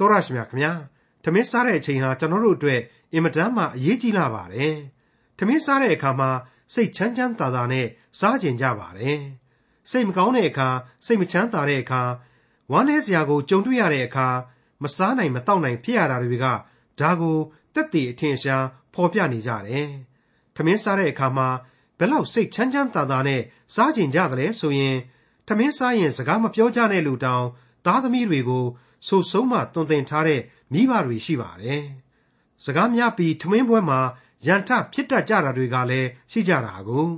တောရရှိမြခင်ဗျာထမင်းစားတဲ့အချိန်ဟာကျွန်တော်တို့အတွက်အင်မတန်မှအရေးကြီးလာပါတယ်ထမင်းစားတဲ့အခါမှာစိတ်ချမ်းချမ်းသာသာနဲ့စားကြင်ကြပါတယ်စိတ်မကောင်းတဲ့အခါစိတ်မချမ်းသာတဲ့အခါဝမ်းနည်းစရာကိုကြုံတွေ့ရတဲ့အခါမစားနိုင်မတောက်နိုင်ဖြစ်ရတာတွေကဒါကိုတက်တည်အထင်ရှားဖော်ပြနေကြတယ်ထမင်းစားတဲ့အခါမှာဘယ်လောက်စိတ်ချမ်းချမ်းသာသာနဲ့စားကြင်ကြသလဲဆိုရင်ထမင်းစားရင်စကားမပြောကြနဲ့လို့တောင်သားသမီးတွေကို ဆိုဆုံးမှတွင်တင်ထားတဲ့မိဘတွေရှိပါတယ်။စကားများပြီးထမင်းပွဲမှာရန်ထဖြစ်တတ်ကြတာတွေကလည်းရှိကြတာကို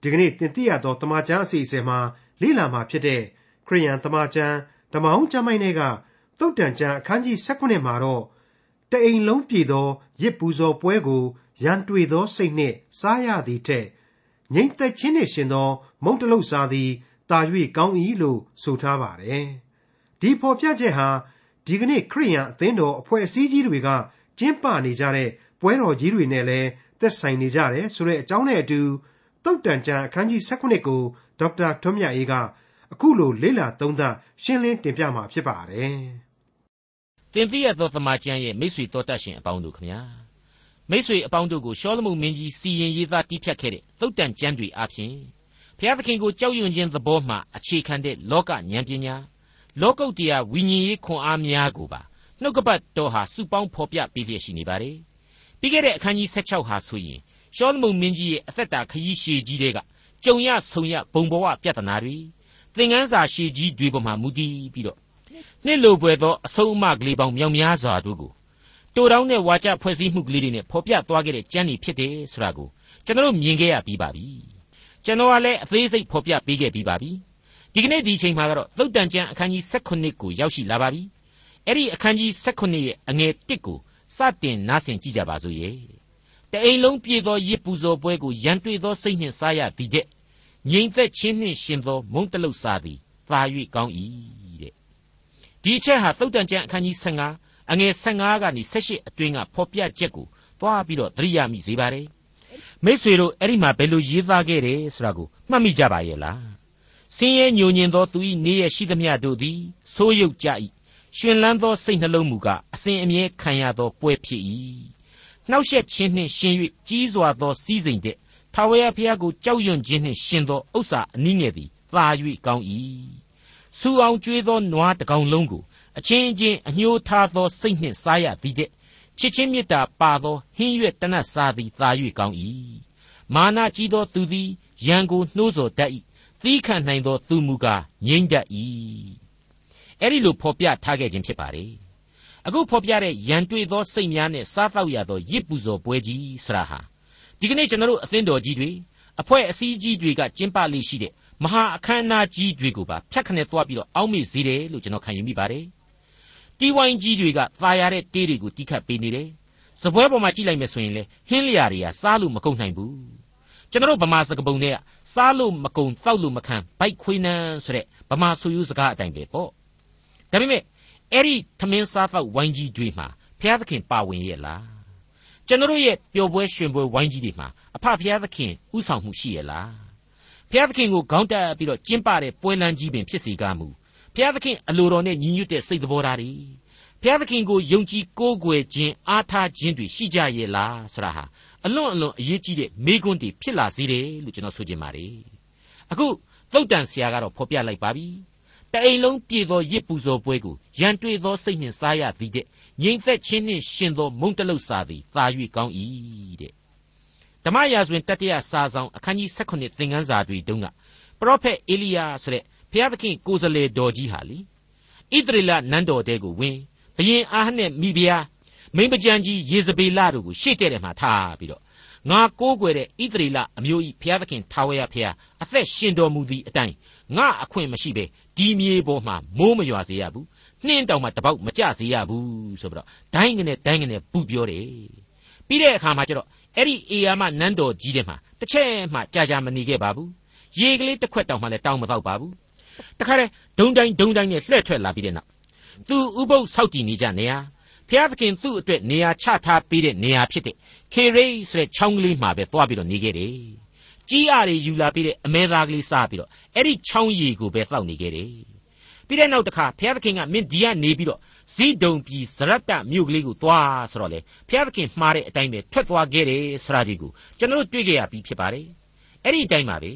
ဒီကနေ့တင်ပြရသောတမန်ကျမ်းအစီအစဉ်မှာလေ့လာမှာဖြစ်တဲ့ခရိယန်တမန်ကျမ်းဓမ္မအောင်ကျမ်းိုင်းတွေကတုတ်တန်ကျမ်းအခန်းကြီး16မှာတော့တအိမ်လုံးပြည်သောရစ်ပူဇော်ပွဲကိုရန်တွေ့သောစိတ်နှင့်စားရသည်ထက်ငြိမ်သက်ခြင်းနှင့်ရှင်သော မုံတလုတ်စားသည်တာ၍ကောင်း၏လို့ဆိုထားပါတယ်။ ဒီဖော်ပြချက်ဟာဒီကနေ့ခရိယန်အသင်းတော်အဖွဲ့အစည်းကြီးတွေကကျင်းပနေကြတဲ့ပွဲတော်ကြီးတွေနဲ့လည်းသက်ဆိုင်နေကြတယ်ဆိုတဲ့အကြောင်းနဲ့အတူတုတ်တန်ကျန်အခန်းကြီး16ကိုဒေါက်တာထွန်းမြတ်အေးကအခုလိုလေ့လာသုံးသပ်ရှင်းလင်းတင်ပြมาဖြစ်ပါတယ်။တင်ပြရသောသမာကျမ်းရဲ့မိတ်ဆွေတော်တတ်ရှင်အပေါင်းတို့ခမညာမိတ်ဆွေအပေါင်းတို့ကိုရှောလမုန်မင်းကြီးစီရင်ရေးသားတည်ဖြတ်ခဲ့တဲ့တုတ်တန်ကျမ်းတွေအပြင်ဘုရားသခင်ကိုကြောက်ရွံ့ခြင်းသဘောမှအခြေခံတဲ့လောကဉာဏ်ပညာ လောကုတ်တရားဝိညာဉ်ရေးခွန်အားများကိုပါနှုတ်ကပတ်တော်ဟာစုပေါင်းဖော်ပြပေးလျက်ရှိနေပါတယ်ပြီးခဲ့တဲ့အခန်းကြီး16ဟာဆိုရင်ရှောလမုန်မင်းကြီးရဲ့အသက်တာခရီးရှည်ကြီးတွေကကြုံရဆုံရဘုံဘဝပြဿနာတွေသင်ခန်းစာရှည်ကြီးတွေပေါ်မှာမူတည်ပြီးတော့နှစ်လိုပွေသောအဆုံးအမကလေးပေါင်းမြောက်များစွာတို့ကိုတိုတောင်းတဲ့ဝါကြဖွဲ့စည်းမှုကလေးတွေနဲ့ဖော်ပြသွားခဲ့တဲ့ကျမ်းတွေဖြစ်တယ်ဆိုတာကိုကျွန်တော်တို့မြင်ခဲ့ရပြီးပါပြီကျွန်တော်ကလည်းအသေးစိတ်ဖော်ပြပေးခဲ့ပြီးပါပြီ ဒီကနေ့ဒီချိန်မှာကတော့သုတ်တန်ကျမ်းအခန်းကြီး16ကိုရောက်ရှိလာပါပြီအဲ့ဒီအခန်းကြီး16ရဲ့အငယ်1ကိုစတင်နားဆင်ကြည့်ကြပါစို့ရဲ့တအိမ်လုံးပြည့်သောရစ်ပူဇော်ပွဲကိုရန်တွေ့သောစိတ်နှင့်စားရသည်တဲ့ငြိမ်သက်ခြင်းနှင့်ရှင်သောမုံတလုတ်စားသည်သာ၍ကောင်း၏တဲ့ဒီအချက်ဟာသုတ်တန်ကျမ်းအခန်းကြီး15အငယ်15ကနေ18အတွင်းကဖော်ပြချက်ကိုသွားပြီးတော့သတိရမိစေပါတယ်မိษွေတို့အဲ့ဒီမှာဘယ်လိုရေးသားခဲ့တယ်ဆိုတာကိုမှတ်မိကြပါရဲ့လား ဆင်းရဲညိုညင်သောသူ၏နေရရှိသမျှတို့သည်ဆိုးရုပ်ကြ၏ရှင်လန်းသောစိတ်နှလုံးမူကားအစဉ်အမြဲခံရသောပွဲဖြစ်၏နှောက်ယှက်ခြင်းနှင့်ရှင်၍ကြီးစွာသောစည်းစိမ်တဲ့ထာဝရဘုရားကိုကြောက်ရွံ့ခြင်းနှင့်ရှင်သောဥစ္စာအနည်းငယ်သည်သာ၍ကောင်း၏စူအောင်ကျွေးသောနွားတကောင်လုံးကိုအချင်းချင်းအညှိုးထားသောစိတ်နှင့်စားရသည်တဲ့ချစ်ချင်းမေတ္တာပါသောဟင်းရွက်တနတ်စားသည်သာ၍ကောင်း၏မာနကြီးသောသူသည်ရန်ကိုနှိုးဆော်တတ်၏ သီးခံနိုင်သောသူမူကားငြိမ့်တတ်၏အဲ့ဒီလိုဖော်ပြထားခဲ့ခြင်းဖြစ်ပါတယ်အခုဖော်ပြတဲ့ရန်တွေ့သောစိတ်များနဲ့စားတော့ရသောရစ်ပူဇော်ပွဲကြီးဆရာဟာဒီကနေ့ကျွန်တော်တို့အသင်းတော်ကြီးတွေအဖွဲ့အစည်းကြီးတွေကကျင်းပလိရှိတဲ့မဟာအခမ်းအနားကြီးတွေကိုပါဖြတ်ခနဲ့သွားပြီးတော့အောက်မေ့စေတယ်လို့ကျွန်တော်ခံယူမိပါတယ်တီးဝိုင်းကြီးတွေကသာယာတဲ့တေးတွေကိုတီးခတ်ပေးနေတယ်စပွဲပေါ်မှာကြည့်လိုက်မယ်ဆိုရင်လေဟင်းလျာတွေကစားလို့မကုန်နိုင်ဘူး ကျွန်တော်ဗမာစကားပုံတွေကစားလို့မကုန်တောက်လို့မခံဘိုက်ခွေးနန်းဆိုတဲ့ဗမာဆိုယူစကားအတိုင်းပဲပေါ့ဒါပေမဲ့အဲ့ဒီသမင်းစားတော့ဝိုင်းကြီးတွေမှာဘုရားသခင်ပါဝင်ရဲ့လားကျွန်တော်ရဲ့ပျော်ပွဲရှင်ပွဲဝိုင်းကြီးတွေမှာအဖဘုရားသခင်ဥဆောင်မှုရှိရဲ့လားဘုရားသခင်ကိုခေါင်းတက်ပြီးတော့ကျင်းပတဲ့ပွဲလမ်းကြီးပင်ဖြစ်စေကားမူဘုရားသခင်အလိုတော်နဲ့ညီညွတ်တဲ့စိတ်တော်ဓာတ်တွေဘုရားသခင်ကိုယုံကြည်ကိုးကွယ်ခြင်းအားထားခြင်းတွေရှိကြရဲ့လားဆရာဟာ အလွန်အလွန်အရေးကြီးတဲ့မိကွန်းတွေဖြစ်လာစေတယ်လို့ကျွန်တော်ဆိုချင်ပါတယ်အခုသုတ်တန်ဆရာကတော့ဖော်ပြလိုက်ပါပြီတအိမ်လုံးပြည့်သောရစ်ပူဇော်ပွဲကိုရန်တွေ့သောစိတ်နှင့်စားရသည်တဲ့ငြိမ်သက်ခြင်းနှင့်ရှင်သောမုံတလုတ်စားသည်သာ၍ကောင်း၏တဲ့ဓမ္မရာဇဝင်တတိယစာဆောင်အခန်းကြီး16သင်ခန်းစာတွေတုန်းကပရောဖက်အေလိယဆိုတဲ့ဘုရားသခင်ကိုယ်စလေတော်ကြီးဟာလေဣသရေလနန်းတော်တဲကိုဝင်ဘယင်အာဟနဲ့မိဖုရား မိန်းပကြံကြီးယေဇဗေလတို့ကိုရှေ့တဲ့တယ်မှာထားပြီးတော့ငါကိုးကွယ်တဲ့ဣသရေလအမျိုးဤဘုရားသခင်ထာဝရဘုရားအသက်ရှင်တော်မူသည့်အတိုင်းငါအခွင့်မရှိပဲဒီမြေပေါ်မှာမိုးမရွာစေရဘူးနှင်းတောင်မှတပေါက်မကြစေရဘူးဆိုပြီးတော့ဒိုင်းကနေဒိုင်းကနေပူပြောတယ်ပြီးတဲ့အခါမှာကျတော့အဲ့ဒီအေယာမနန်းတော်ကြီးတဲ့မှာတစ်ချက်မှကြာကြာမနေခဲ့ပါဘူးရေကလေးတစ်ခွက်တောင်မှလည်းတောင်းမတော့ပါဘူးတခါတည်းဒုံတိုင်းဒုံတိုင်းနဲ့လှည့်ထွက်လာပြီးတဲ့နောက်သူဥပုပ်ဆောက်တည်နေကြနေရ ဖျားသခင်သူ့အတွက်နေရာချထားပေးတဲ့နေရာဖြစ်တဲ့ခေရိဆိုတဲ့ချောင်းကလေးမှာပဲသွားပြီးတော့နေခဲ့တယ်ကြီးအားတွေယူလာပြီးတဲ့အမဲသားကလေးစားပြီးတော့အဲ့ဒီချောင်းရီကိုပဲတောက်နေခဲ့တယ်ဘပြီးတဲ့နောက်တစ်ခါဘုရားသခင်ကမင်းဒီကနေပြီးတော့ဇိဒုံပြည်ဇရတ္တမြို့ကလေးကိုသွားဆိုတော့လေဘုရားသခင်မှားတဲ့အတိုင်းပဲထွက်သွားခဲ့တယ်ဆိုတာဒီကိုကျွန်တော်တို့တွေ့ကြရပြီးဖြစ်ပါတယ်အဲ့ဒီအတိုင်းပါပဲ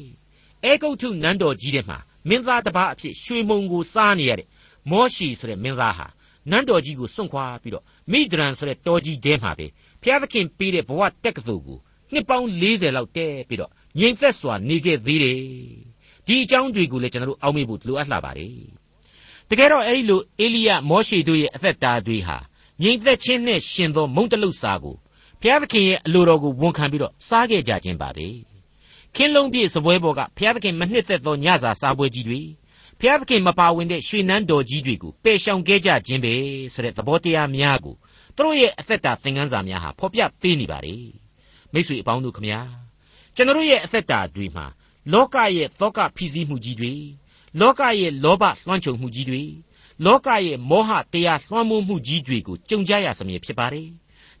အဲဂုတ်ထုနန်းတော်ကြီးထဲမှာမင်းသားတစ်ပါးအဖြစ်ရွှေမုံကိုစားနေရတဲ့မောရှိဆိုတဲ့မင်းသားဟာ နန်းတော်ကြီးကိုစွန့်ခွာပြီးတော့မိဒရန်ဆိုတဲ့တော်ကြီးထဲမှာပဲဘုရားသခင်ပေးတဲ့ဘဝတက်ကတူကိုနှစ်ပေါင်း40လောက်တဲပြီးတော့ငြိမ်သက်စွာနေခဲ့သေးတယ်ဒီအကြောင်းတွေကိုလည်းကျွန်တော်တို့အောက်မေ့ဖို့လိုအပ်လာပါတယ်တကယ်တော့အဲ့ဒီလိုအေလိယမောရှေတို့ရဲ့အသက်တာတွေဟာငြိမ်သက်ခြင်းနဲ့ရှင်သောမုန်တလုစာကိုဘုရားသခင်ရဲ့အလိုတော်ကိုဝန်ခံပြီးတော့စားခဲ့ကြခြင်းပါပဲခင်းလုံးပြည့်စပွဲပေါ်ကဘုရားသခင်မနှစ်သက်သောညစာစားပွဲကြီးတွေ ဘုရားသခင်မပါဝင်တဲ့ရွှေနန်းတော်ကြီးတွေကိုပယ်ရှောင်ခဲ့ကြခြင်းပဲဆိုတဲ့သဘောတရားများကိုသူတို့ရဲ့အသက်တာသင်ခန်းစာများဟာဖော်ပြပေးနေပါလေမိတ်ဆွေအပေါင်းတို့ခမညာကျွန်တော်ရဲ့အသက်တာတွေမှာလောကရဲ့သောကဖိစီးမှုကြီးတွေလောကရဲ့လောဘလွှမ်းခြုံမှုကြီးတွေလောကရဲ့မောဟတရားလွှမ်းမိုးမှုကြီးတွေကိုကြုံကြရစမြဲဖြစ်ပါတယ်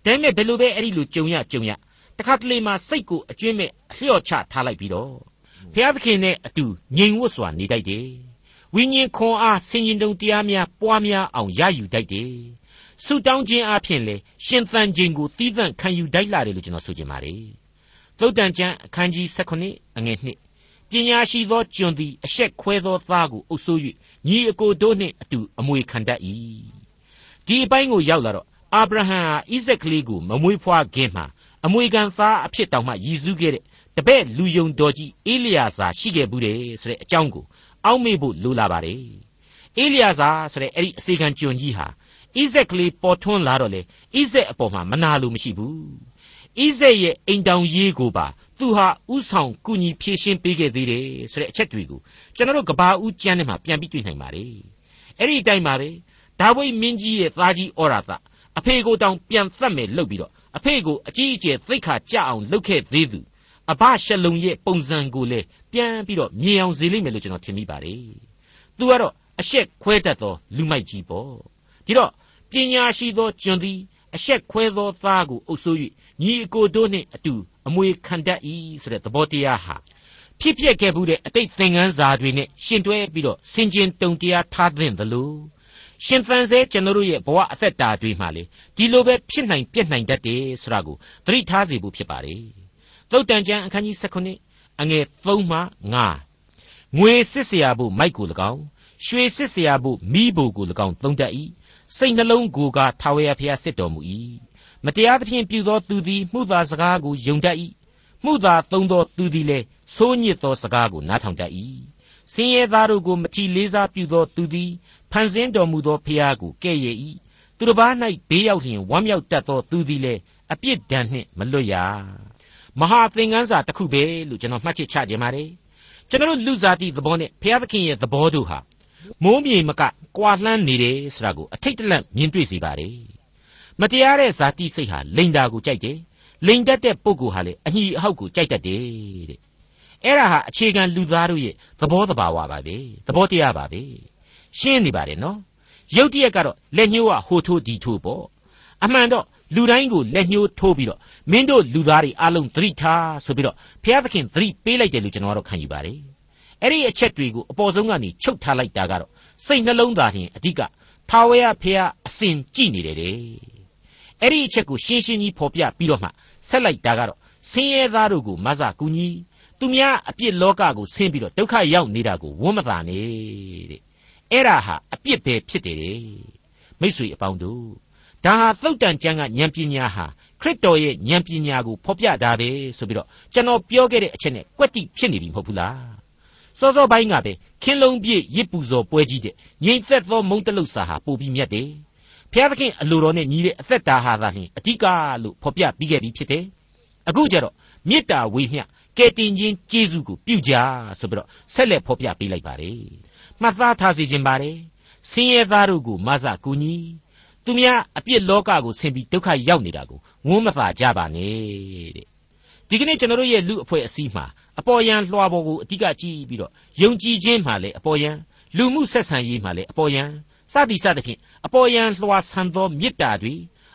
ဒါပေမဲ့ဘယ်လိုပဲအဲ့ဒီလိုကြုံရကြုံရတခါတလေမှာစိတ်ကိုအကျွင့်မဲ့အလျှော့ချထားလိုက်ပြီးတော့ဘုရားသခင်နဲ့အတူငြိမ်ဝတ်စွာနေတတ်တယ် ဝိညာဉ်ခွန်အားဆင်ញင်တုံတရားများပွားများအောင်ရယူတတ်တယ်ဆုတောင်းခြင်းအပြင်လေရှင်သန်ခြင်းကိုတီးသန့်ခံယူတတ်လာတယ်လို့ကျွန်တော်ဆိုချင်ပါတယ်သုတ်တန်ကျမ်းအခန်းကြီး16အငယ်1ပညာရှိသောကျွန်သည်အဆက်ခွဲသောသားကိုအုပ်ဆိုး၍ညီအကိုတို့နှင့်အတူအမွေခံတတ်၏ဒီအပိုင်းကိုရောက်လာတော့အာဗြဟံဟာဣဇက်ကလေးကိုမမွေးဖွားခင်မှာအမွေခံသားအဖြစ်တောင်မှရည်စူးခဲ့တဲ့တပည့်လူယုံတော်ကြီးအေလျာဇာရှိခဲ့ဘူးတယ်ဆိုတဲ့အကြောင်းကို အောက်မေ့ဖို့လိုလာပါတယ်အေလျာဇာဆိုတဲ့အဲ့ဒီအစီကံကျွန်ကြီးဟာဣဇက်ကလေးပေါ်ထွန်းလာတော့လေဣဇက်အပေါ်မှာမနာလို့မရှိဘူးဣဇက်ရဲ့အိမ်တောင်ရေးကိုပါသူဟာဥဆောင်ကုညီဖြည့်ရှင်းပေးခဲ့သေးတယ်ဆိုတဲ့အချက်တွေကိုကျွန်တော်တို့ကဘာဦးကျမ်းထဲမှာပြန်ပြီးတွေ့နိုင်ပါတယ်အဲ့ဒီအတိုင်းပါပဲဒါဝိမင်းကြီးရဲ့သားကြီးဩရာသအဖေကိုတောင်ပြန်သတ်မယ်လုပ်ပြီးတော့အဖေကိုအကြီးအကျယ်သိခါကြအောင်လုပ်ခဲ့သေးသူ အဘရှလုံရဲ့ပုံစံကိုလည်းပြန်ပြီးတော့မြင်အောင်စေလိမ့်မယ်လို့ကျွန်တော်ထင်မိပါတယ်သူကတော့အရှက်ခွဲတတ်သောလူမိုက်ကြီးပေါ့ဒီတော့ပညာရှိသောကျွန်သည်အဆက်ခွဲသောသားကိုအုပ်ဆိုး၍ညီအကိုတို့နှင့်အတူအမွေခံတတ်၏ဆိုတဲ့သဘောတရားဟာဖြစ်ပျက်ခဲ့မှုတဲ့အတိတ်သင်ခန်းစာတွေနဲ့ရှင်တွဲပြီးတော့စင်ကျင်တုံတရားထားသင့်သလိုရှင်သန်စေကျွန်တော်တို့ရဲ့ဘဝအသက်တာတွေမှာလေဒီလိုပဲဖြစ်နိုင်ပြက်နိုင်တတ်တယ်ဆိုတာကိုသတိထားစေဖို့ဖြစ်ပါတယ် သုတ်တန်ကျမ်းအခန်းကြီး16အငယ်3မှ5ငွေစစ်เสียဖို့မိုက်ကို၎င်းရွှေစစ်เสียဖို့မိဘကို၎င်းသုံးတတ်၏စိတ်နှလုံးကိုကထာဝရဘုရားစစ်တော်မူ၏မတရားသဖြင့်ပြုသောသူသည်မှုသာစကားကိုယုံတတ်၏မှုသာသုံးသောသူသည်လည်းဆိုးညစ်သောစကားကိုနားထောင်တတ်၏စင်ရဲသားတို့ကိုမထီလေးစားပြုသောသူသည်ဖန်ဆင်းတော်မူသောဘုရားကိုကဲ့ရဲ့၏သူတစ်ပါး၌ဘေးရောက်လျင်ဝမ်းမြောက်တတ်သောသူသည်လည်းအပြစ်ဒဏ်နှင့်မလွတ်ရ မဟာသင်္ကန်းစာတစ်ခုပဲလို့ကျွန်တော်မှတ်ချက်ချခြင်းပါတယ်ကျွန်တော်လူစားတိသဘောနဲ့ဘုရားသခင်ရဲ့သဘောတို့ဟာမိုးမြေမကကွာလှမ်းနေတယ်ဆိုတာကိုအထိတ်တလန့်မြင်တွေ့စေပါတယ်မတရားတဲ့ဇာတိစိတ်ဟာလိန်တာကိုကြိုက်တယ်လိန်တတ်တဲ့ပုဂ္ဂိုလ်ဟာလေအညီအဟောက်ကိုကြိုက်တတ်တယ်တဲ့အဲ့ဒါဟာအခြေခံလူသားတို့ရဲ့သဘောတဘာဝပါပဲသဘောတရားပါပဲရှင်းနေပါတယ်နော်ရုပ်တရက်ကတော့လက်ညှိုးကဟိုထိုးဒီထိုးပေါ့အမှန်တော့လူတိုင်းကိုလက်ညှိုးထိုးပြီးတော့ မင်းတို့လူသားတွေအလုံးသတိထားဆိုပြီးတော့ဘုရားသခင်သတိပေးလိုက်တယ်လို့ကျွန်တော်ကတော့ခံယူပါတယ်အဲ့ဒီအချက်တွေကိုအပေါ်ဆုံးကနေချုပ်ထားလိုက်တာကတော့စိတ်နှလုံးသားရင်အဓိကထာဝရဘုရားအစဉ်ကြည်နေတယ်တဲ့အဲ့ဒီအချက်ကိုရှင်းရှင်းကြီးဖော်ပြပြီးတော့မှဆက်လိုက်တာကတော့ဆင်းရဲသားတို့ကိုမဆကူညီသူများအပြစ်လောကကိုဆင်းပြီးတော့ဒုက္ခရောက်နေတာကိုဝမ်းမသာနေတဲ့အဲ့ဒါဟာအပြစ်ပဲဖြစ်တယ်တဲ့မိษွေအပေါင်းတို့ဒါဟာသုတ်တန်ကျမ်းကဉာဏ်ပညာဟာ ခရစ်တော်ရဲ့ဉာဏ်ပညာကိုဖော်ပြတာပဲဆိုပြီးတော့ကျွန်တော်ပြောခဲ့တဲ့အချက်နဲ့ကွက်တိဖြစ်နေပြီမဟုတ်ဘူးလားစောစောပိုင်းကပဲခင်းလုံးပြည့်ရစ်ပူဇော်ပွဲကြီးတဲ့ငြိမ်သက်သောမုံတလုစာဟာပိုပြီးမြတ်တယ်။ဘုရားသခင်အလိုတော်နဲ့ညီတဲ့အသက်တာဟာသာလျှင်အဓိကလို့ဖော်ပြပြီးခဲ့ပြီးဖြစ်တယ်။အခုကျတော့မေတ္တာဝေမျှကဲတင်ချင်းကျေးဇူးကိုပြုကြဆိုပြီးတော့ဆက်လက်ဖော်ပြပေးလိုက်ပါတယ်။မှတ်သားထားစီခြင်းပါတယ်။ဆင်းရဲသားတို့ကိုမဆကူညီသူများအပြစ်လောကကိုဆင်ပြီးဒုက္ခရောက်နေတာကို ဝန်းမသာကြပါနဲ့တဲ့။ဒီကနေ့ကျွန်တော်တို့ရဲ့လူအဖွဲ့အစည်းမှာအပေါ်ယံလွှာပေါ်ကိုအဓိကကြည့်ပြီးတော့ယုံကြည်ခြင်းမှလည်းအပေါ်ယံလူမှုဆက်ဆံရေးမှလည်းအပေါ်ယံစသည်စသဖြင့်အပေါ်ယံလွှာဆန်သောမေတ္တာတွေ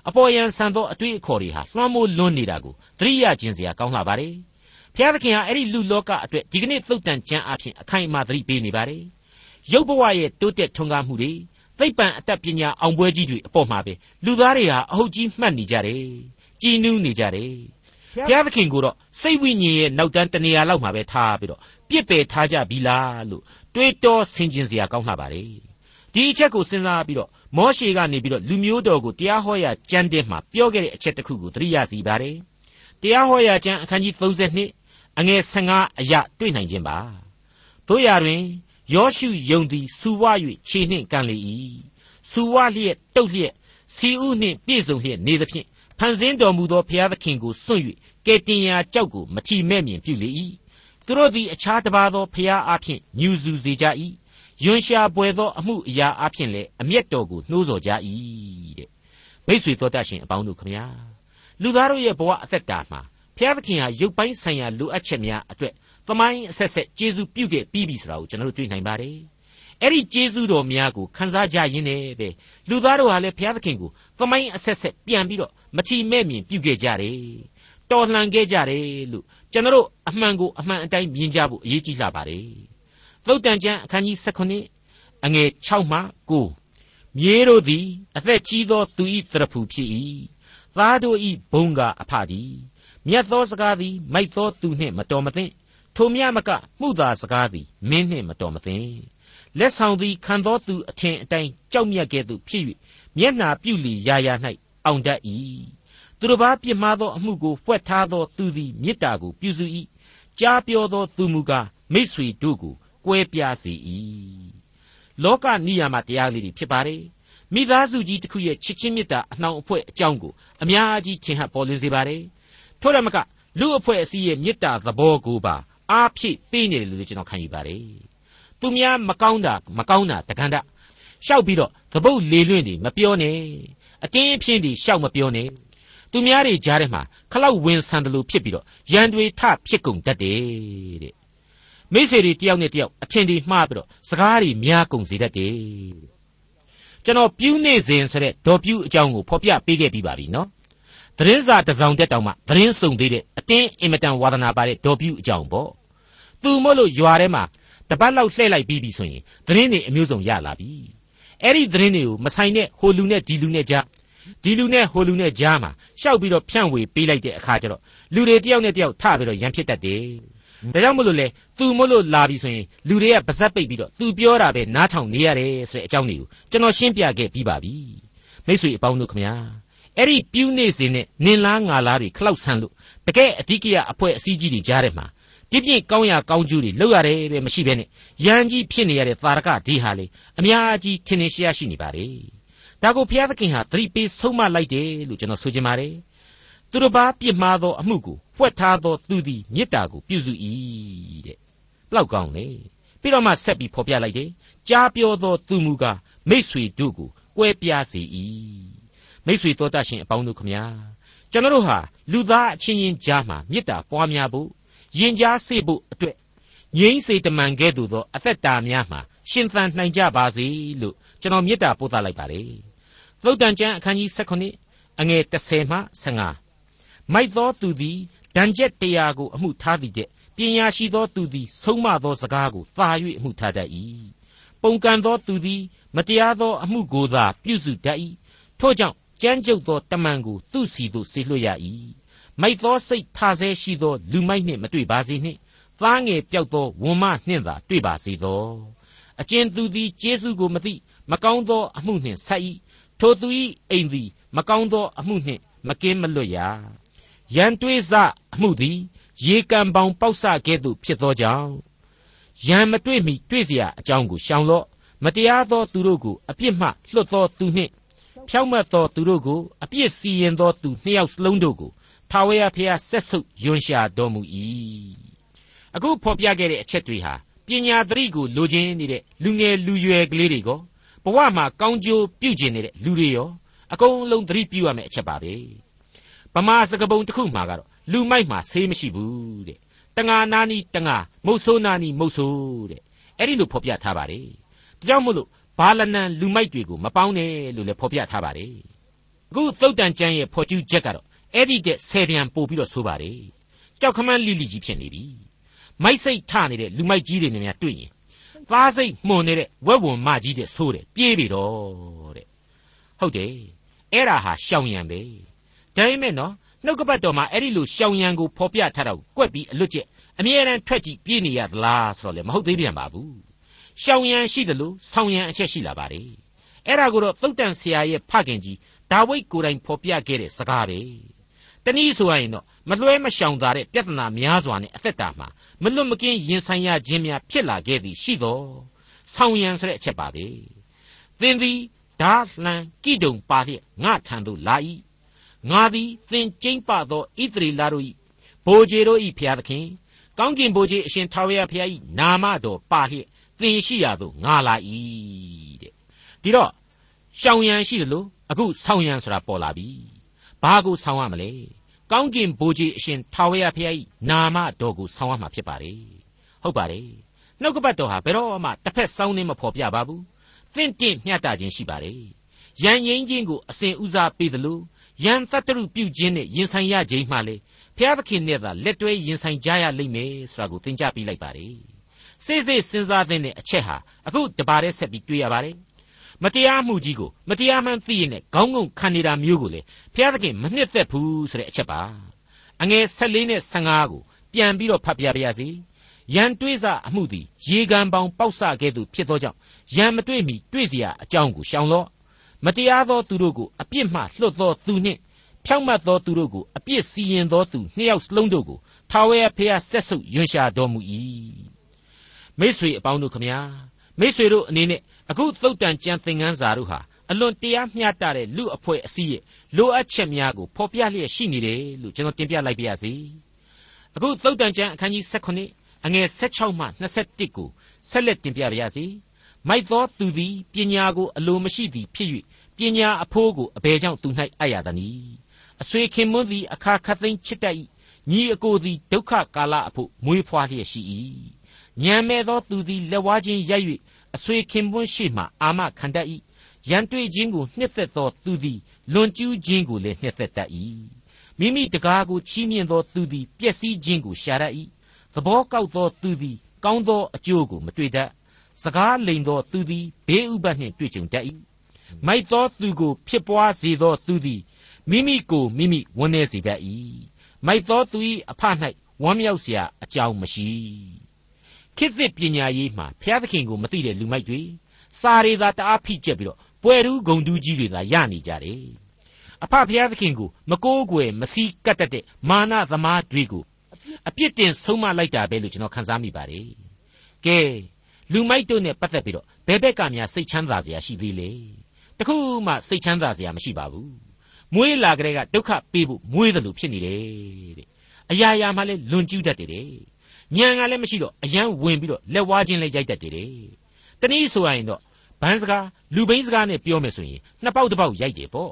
အပေါ်ယံဆန်သောအတွေ့အခေါ်တွေဟာလွှမ်းမိုးလွန်းနေတာကိုသတိရခြင်းစရာကောင်းလာပါတယ်။ဘုရားသခင်ဟာအဲ့ဒီလူလောကအတွက်ဒီကနေ့သုတ်တန်ကျမ်းအဖြစ်အခိုင်အမာသတိပေးနေပါတယ်။ရုပ်ဘဝရဲ့တိုးတက်ထွန်းကားမှုတွေသိပ္ပံအတတ်ပညာအောင်ပွဲကြီးတွေအပေါ်မှာပဲလူသားတွေဟာအဟုတ်ကြီးမှတ်နေကြတယ် ကြည်နူးနေကြတယ်ဘုရားသခင်ကိုတော့စိတ်ဝိညာဉ်ရဲ့နောက်တန်းတနေရာလောက်မှာပဲထားပြီးတော့ပြစ်ပယ်ထားကြပြီလားလို့တွေးတောဆင်ခြင်စရာကောင်းလှပါတယ်ဒီအချက်ကိုစဉ်းစားပြီးတော့မောရှေကနေပြီးတော့လူမျိုးတော်ကိုတရားဟောရာကျမ်းတဲ့မှာပြောခဲ့တဲ့အချက်တစ်ခုကိုသတိရစီပါတယ်တရားဟောရာကျမ်းအခန်းကြီး32အငယ်15အရာတွေ့နိုင်ခြင်းပါတို့ရာတွင်ယောရှုယုံသည်စူဝ၍ခြေနှင့်ကန်လေ၏စူဝလျက်တုတ်လျက်စီဥနှင့်ပြည့်စုံလျက်နေသဖြင့် ဖန်ဆင်းတော်မူသောဘုရားသခင်ကိုစွန့်၍ကဲတင်ရာကြောက်ကိုမထီမဲ့မြင်ပြုလေ၏သူတို့သည်အခြားတစ်ပါးသောဘုရားအဖျင်ညူစုစေကြ၏ယွန်ရှာပွေသောအမှုအရာအဖျင်လည်းအမျက်တော်ကိုနှိုးဆော်ကြ၏တဲ့မိတ်ဆွေတော်တတ်ရှင်အပေါင်းတို့ခမညာလူသားတို့ရဲ့ဘဝအသက်တာမှာဘုရားသခင်ဟာရုပ်ပိုင်းဆိုင်ရာလိုအပ်ချက်များအတွက်သမိုင်းအဆက်ဆက်ကျေးဇူးပြုခဲ့ပြီးပြီဆိုတာကိုကျွန်တော်တို့တွေ့နိုင်ပါတယ်အဲ့ဒီကျေးဇူးတော်များကိုခံစားကြရင်းနဲ့ပဲလူသားတို့ဟာလည်းဘုရားသခင်ကိုသမိုင်းအဆက်ဆက်ပြန်ပြီးတော့ မထီမဲ့မြင်ပြုခဲ့ကြတယ်တော်လှန်ခဲ့ကြတယ်လို့ကျွန်တော်တို့အမှန်ကိုအမှန်အတိုင်းမြင်ကြဖို့အရေးကြီးလာပါတယ်သုတ်တန်ကျမ်းအခန်းကြီး16အငယ်6မှ9မြေးတို့သည်အသက်ကြီးသောသူ၏တရဖူဖြစ်၏သားတို့၏ဘုံကအဖသည်မြတ်သောစကားသည်မိုက်သောသူနှင့်မတော်မသင့်ထိုမြမကမှုသာစကားသည်မင်းနှင့်မတော်မသင့်လက်ဆောင်သည်ခံသောသူအထင်အတိုင်းကြောက်မြတ်ကဲ့သို့ဖြစ်၍မျက်နှာပြုလီရာရာ၌ အောင်တတ်၏သူတစ်ပါးပြစ်မှားသောအမှုကိုဖွက်ထားသောသူသည်မေတ္တာကိုပြုစု၏ကြားပြောသောသူမူကားမိษွေတို့ကိုကွဲပြားစေ၏လောကနိယာမတရားလေးတွေဖြစ်ပါတယ်မိသားစုကြီးတစ်ခုရဲ့ချစ်ချင်းမေတ္တာအနှောင်အဖွဲ့အကြောင်းကိုအများကြီးထင်ဟပ်ပေါ်လွင်စေပါတယ်ထို့ရမကလူအဖွဲ့အစည်းရဲ့မေတ္တာသဘောကိုပါအားဖြည့်ပေးနေတယ်လို့ကျွန်တော်ခံယူပါတယ်သူများမကောင်းတာမကောင်းတာတကန်တရှောက်ပြီးတော့သပုတ်လေလွင့်တွေမပြောနဲ့ အတင်းအဖျင်းတွေရှောက်မပြောနဲ့သူများတွေကြားထဲမှာခလောက်ဝင်ဆန်တယ်လို့ဖြစ်ပြီးတော့ရန်တွေထဖြစ်ကုန်တတ်တယ်တဲ့မိစေတွေတယောက်နဲ့တယောက်အထင်တွေမှားပြီးတော့စကားတွေများကုန်စေတတ်တယ်ကျွန်တော်ပြူးနေစဉ်ဆိုတဲ့ဒေါ်ပြူးအကြောင်းကိုဖော်ပြပေးခဲ့ပြီးပါပြီနော်သတင်းစာတစ်စောင်တက်တောင်မှသတင်းစုံသေးတဲ့အတင်းအင်မတန်ဝါသနာပါတဲ့ဒေါ်ပြူးအကြောင်းပေါ့သူမို့လို့ရွာထဲမှာတပတ်လောက်လှည့်လိုက်ပြီးပြီဆိုရင်သတင်းတွေအမျိုးစုံရလာပြီ အဲ့ဒီသတင်းတွေကိုမဆိုင်တဲ့ဟိုလူနဲ့ဒီလူနဲ့ကြားဒီလူနဲ့ဟိုလူနဲ့ကြားမှာရှောက်ပြီးတော့ဖြန့်ဝေပေးလိုက်တဲ့အခါကျတော့လူတွေတယောက်နဲ့တယောက်ထပြီးတော့ရန်ဖြစ်တတ်တယ်ဒါကြောင့်မို့လို့လေသူမို့လို့လာပြီဆိုရင်လူတွေကပါဇက်ပိတ်ပြီးတော့သူပြောတာပဲနားထောင်နေရတယ်ဆိုတဲ့အကြောင်းတွေကိုကျွန်တော်ရှင်းပြခဲ့ပြီးပါပြီမိတ်ဆွေအပေါင်းတို့ခမညာအဲ့ဒီပြူးနေစဉ်နဲ့နင်လားငါလားတွေခလောက်ဆန်းလို့တကယ်အဓိကရအဖွဲ့အစည်းကြီးတွေကြားထဲမှာ ပြည့်ပြည့်ကောင်းရာကောင်းကျိုးတွေလောက်ရတယ်ပဲမရှိဘဲနဲ့ရန်ကြီးဖြစ်နေရတဲ့သာရကဒီဟာလေအများကြီးထင်ထင်ရှားရှိနေပါလေဒါကိုဘုရားသခင်ဟာသတိပေးဆုံးမလိုက်တယ်လို့ကျွန်တော်ဆိုချင်ပါတယ်သူတို့ဘာပြစ်မှားသောအမှုကိုဖွက်ထားသောသူသည်မေတ္တာကိုပြုစု၏တဲ့ဘလောက်ကောင်းလေပြီးတော့မှဆက်ပြီးဖော်ပြလိုက်တယ်ကြားပြောသောသူမူကားမိษွေတို့ကိုကွဲပြားစေ၏မိษွေတော်တတ်ရှင်အပေါင်းတို့ခမညာကျွန်တော်တို့ဟာလူသားအချင်းချင်းကြားမှာမေတ္တာပွားများဖို့ ယဉ်ကြားစေဖို့အတွက်ငြိမ်းစေတမန်ကဲ့သို့သော အသက်တာများမှာရှင်သန်နိုင်ကြပါစေလို့ကျွန်တော်မေတ္တာပို့သလိုက်ပါလေသုတ်တန်ကျမ်းအခန်းကြီး16အငယ်30မှ15မိုက်သောသူသည်ဒဏ်ချက်တရားကိုအမှုထားသည်တဲ့ပညာရှိသောသူသည်ဆုံးမသောစကားကိုသာ၍အမှုထားတတ်၏ပုန်ကန်သောသူသည်မတရားသောအမှုကိုသာပြုစုတတ်၏ထို့ကြောင့်ကြမ်းကြုတ်သောတမန်ကိုသူ့စီသို့ဆေလွှတ်ရ၏ မိုက်သောစိတ်ထားဆဲရှိသောလူမိုက်နှင့်မတွေ့ပါစေနှင့်သားငယ်ပြောက်သောဝံမနှင့်သာတွေ့ပါစေသောအကျဉ်သူသည်ကျေးဇူးကိုမသိမကောင်းသောအမှုနှင့်ဆက်၏ထိုသူ၏အိမ်သည်မကောင်းသောအမှုနှင့်မကင်းမလွတ်ရရန်တွေးစအမှုသည်ရေကံပေါင်ပေါက်ဆကဲ့သို့ဖြစ်သောကြောင့်ရန်မတွေ့မီတွေ့เสียအကြောင်းကိုရှောင်လော့မတရားသောသူတို့ကိုအပြစ်မှလွတ်သောသူနှင့်ဖြောက်မတ်သောသူတို့ကိုအပြစ်စီရင်သောသူနှစ်ယောက်စလုံးတို့ကို ထာဝရဘုရားဆက်ဆုပ်ယွန်ရှာတော်မူ၏အခုဖော်ပြခဲ့တဲ့အချက်တွေဟာပညာသတိကိုလိုချင်နေတဲ့လူငယ်လူရွယ်ကလေးတွေကဘဝမှာကောင်းကျိုးပြုကျင်နေတဲ့လူတွေရောအကုန်လုံးသတိပြုရမယ့်အချက်ပါပဲဗမာစကပုံတစ်ခုမှာကတော့လူမိုက်မှာဆေးမရှိဘူးတဲ့တငါနာနီတငါမုတ်ဆိုးနာနီမုတ်ဆိုးတဲ့အဲ့ဒီလိုဖော်ပြထားပါတယ်ဒါကြောင့်မို့လို့ဘာလနန်လူမိုက်တွေကိုမပေါင်းနဲ့လို့လည်းဖော်ပြထားပါတယ်အခုသုတ်တန်ကျမ်းရဲ့ဖော်ကျူးချက်ကတော့ အဲ့ဒီတဲ့ဆယ်ပြန်ပို့ပြီးတော့ဆိုပါတယ်ကြောက်ခမန်းလိလိကြီးဖြစ်နေပြီမိုက်စိတ်ထနေတဲ့လူမိုက်ကြီးတွေနဲ့များတွေ့ရင်သားစိတ်မှုန်နေတဲ့ဝက်ဝံမကြီးတဲ့ဆိုးတယ်ပြေးပြီတော့တဲ့ဟုတ်တယ်အဲ့ဒါဟာရှောင်ရံပဲဒါပေမဲ့နော်နှုတ်ကပတ်တော်မှာအဲ့ဒီလိုရှောင်ရံကိုဖော်ပြထားတာကိုကွက်ပြီးအလွတ်ကျက်အမြဲတမ်းထွက်ကြည့်ပြေးနေရသလားဆိုတော့လေမဟုတ်သေးပြန်ပါဘူးရှောင်ရံရှိတယ်လို့ဆောင်ရံအချက်ရှိလာပါတယ်အဲ့ဒါကိုတော့သုတ်တန်ဆရာရဲ့ဖခင်ကြီးဒါဝိဒ်ကိုယ်တိုင်ဖော်ပြခဲ့တဲ့စကားပဲ တနည်းဆိုရရင်တော့မလွှဲမရှောင်သာတဲ့ပြဿနာများစွာနဲ့အသက်တာမှာမလွတ်မကင်းရင်ဆိုင်ရခြင်းများဖြစ်လာခဲ့သည်ရှိသောဆောင်းရံဆိုတဲ့အချက်ပါပဲသင်သည်ဓာလှန်ကိတုံပါလျက်ငါထံသို့လာ၏ငါသည်သင်ကျိမ့်ပသောဣသရေလတို့၏ဘိုးကျေတို့၏ဖျားသခင်ကောင်းကင်ဘိုးကျေအရှင်ထာဝရဘုရား၏နာမတော်ပါလျက်သင်ရှိရာသို့ငါလာ၏တဲ့ဒီတော့ရှောင်ရံရှိတယ်လို့အခုဆောင်းရံဆိုတာပေါ်လာပြီ ဘာကိုဆောင်းရမလဲကောင်းကင်ဘိုးကြီးအရှင်ထာဝရဘုရား၏နာမတော်ကိုဆောင်းရမှာဖြစ်ပါတယ်ဟုတ်ပါတယ်နှုတ်ကပတ်တော်ဟာဘယ်တော့မှတစ်ဖက်ဆောင်းနေမဖော်ပြပါဘူးသင့်တင့်မျှတခြင်းရှိပါတယ်ရန်ရင်ချင်းကိုအစဉ်ဦးစားပေးသလိုရန်တတ္တရုပြုခြင်းနဲ့ရင်ဆိုင်ရခြင်းမှလေဘုရားသခင်နဲ့သာလက်တွဲရင်ဆိုင်ကြရလိမ့်မယ်ဆိုတာကိုသင်ကြားပေးလိုက်ပါတယ်စိတ်စိတ်စဉ်းစားတဲ့အချက်ဟာအခုတပါးတည်းဆက်ပြီးတွေ့ရပါတယ် မတရားမှုကြီးကိုမတရားမှန်းသိရင်လည်းခေါင်းငုံခံနေတာမျိုးကိုလေဘုရားသခင်မနှစ်သက်ဘူးဆိုတဲ့အချက်ပါအငယ်14နဲ့15ကိုပြန်ပြီးတော့ဖတ်ပြပါရစေရန်တွေးစအမှုသည်ရေကန်ပေါင်ပေါက်ဆကဲ့သို့ဖြစ်သောကြောင့်ရန်မတွေ့မီတွေ့เสียအကြောင်းကိုရှောင်လော့မတရားသောသူတို့ကိုအပြစ်မှလွတ်သောသူနှင့်ဖြောင့်မတ်သောသူတို့ကိုအပြစ်စီရင်သောသူနှစ်ယောက်စလုံးတို့ကိုထာဝရဘုရားဆက်ဆုပ်ယွန်ရှာတော်မူ၏မိတ်ဆွေအပေါင်းတို့ခမညာမိတ်ဆွေတို့အနေနဲ့ အခုသုတ်တန်ကျမ်းသင်ခန်းစာတို့ဟာအလွန်တရားမျှတတဲ့လူအဖွဲ့အစည်းရဲ့လိုအပ်ချက်များကိုဖော်ပြလျက်ရှိနေတယ်လို့ကျွန်တော်တင်ပြလိုက်ပါရစေအခုသုတ်တန်ကျမ်းအခန်းကြီး16အငယ်16မှ21ကိုဆက်လက်တင်ပြပါရစေမိုက်သောသူသည်ပညာကိုအလိုမရှိသည်ဖြစ်၍ပညာအဖိုးကိုအဘယ်ကြောင့်သူ၌အပ်ရသနည်းအဆွေခင်မွန်းသည်အခါခတ်သိမ်းချစ်တတ်၏ညီအကိုသည်ဒုက္ခကာလအဖို့မွေးဖွားလျက်ရှိ၏ညံမဲ့သောသူသည်လက်ဝါးချင်းရိုက်၍ အဆွေခင်ပွန်းရှိမှအာမခံတတ်၏ရန်တွေ့ခြင်းကိုနှစ်သက်သောသူသည်လွန်ကျူးခြင်းကိုလည်းနှစ်သက်တတ်၏မိမိတကားကိုချီးမြှင့်သောသူသည်ပျက်စီးခြင်းကိုရှာတတ်၏သဘောကောက်သောသူသည်ကောင်းသောအကျိုးကိုမတွေ့တတ်စကားလိန်သောသူသည်ဘေးဥပတ်နှင့်တွေ့ကြုံတတ်၏မိုက်သောသူကိုဖြစ်ပွားစေသောသူသည်မိမိကိုမိမိဝန်းနေစေတတ်၏မိုက်သောသူ၏အဖ၌ဝမ်းမြောက်เสียအကြောင်းမရှိ ခေတ်သစ်ပညာရေးမှာဘုရားသခင်ကိုမသိတဲ့လူမိုက်တွေစာရီသာတအားဖိကျက်ပြီးတော့ပွဲရူးဂုံတူးကြီးတွေသာရနေကြတယ်အဖဘုရားသခင်ကိုမကိုးကွယ်မစည်းကပ်တတ်တဲ့မာနသမားတွေကိုအပြစ်တင်ဆုံးမလိုက်တာပဲလို့ကျွန်တော်ခန်းစားမိပါတယ်ကဲလူမိုက်တို့နဲ့ပတ်သက်ပြီးတော့ဘယ်ဘက်ကများစိတ်ချမ်းသာစရာရှိသေးလဲတခုမှစိတ်ချမ်းသာစရာမရှိပါဘူးမွေးလာကြတဲ့ကဒုက္ခပေးဖို့မွေးတယ်လို့ဖြစ်နေတယ်တဲ့အရာရာမှလည်းလွန်ကျူးတတ်တယ် ညံကလည်းမရှိတော့အယံဝင်ပြီးတော့လက်ဝါးချင်းလည်းရိုက်တတ်တယ်တနည်းဆိုရရင်တော့ဘန်းစကားလူဘိန်းစကားနဲ့ပြောမယ်ဆိုရင်နှစ်ပေါက်တစ်ပေါက်ရိုက်တယ်ပေါ့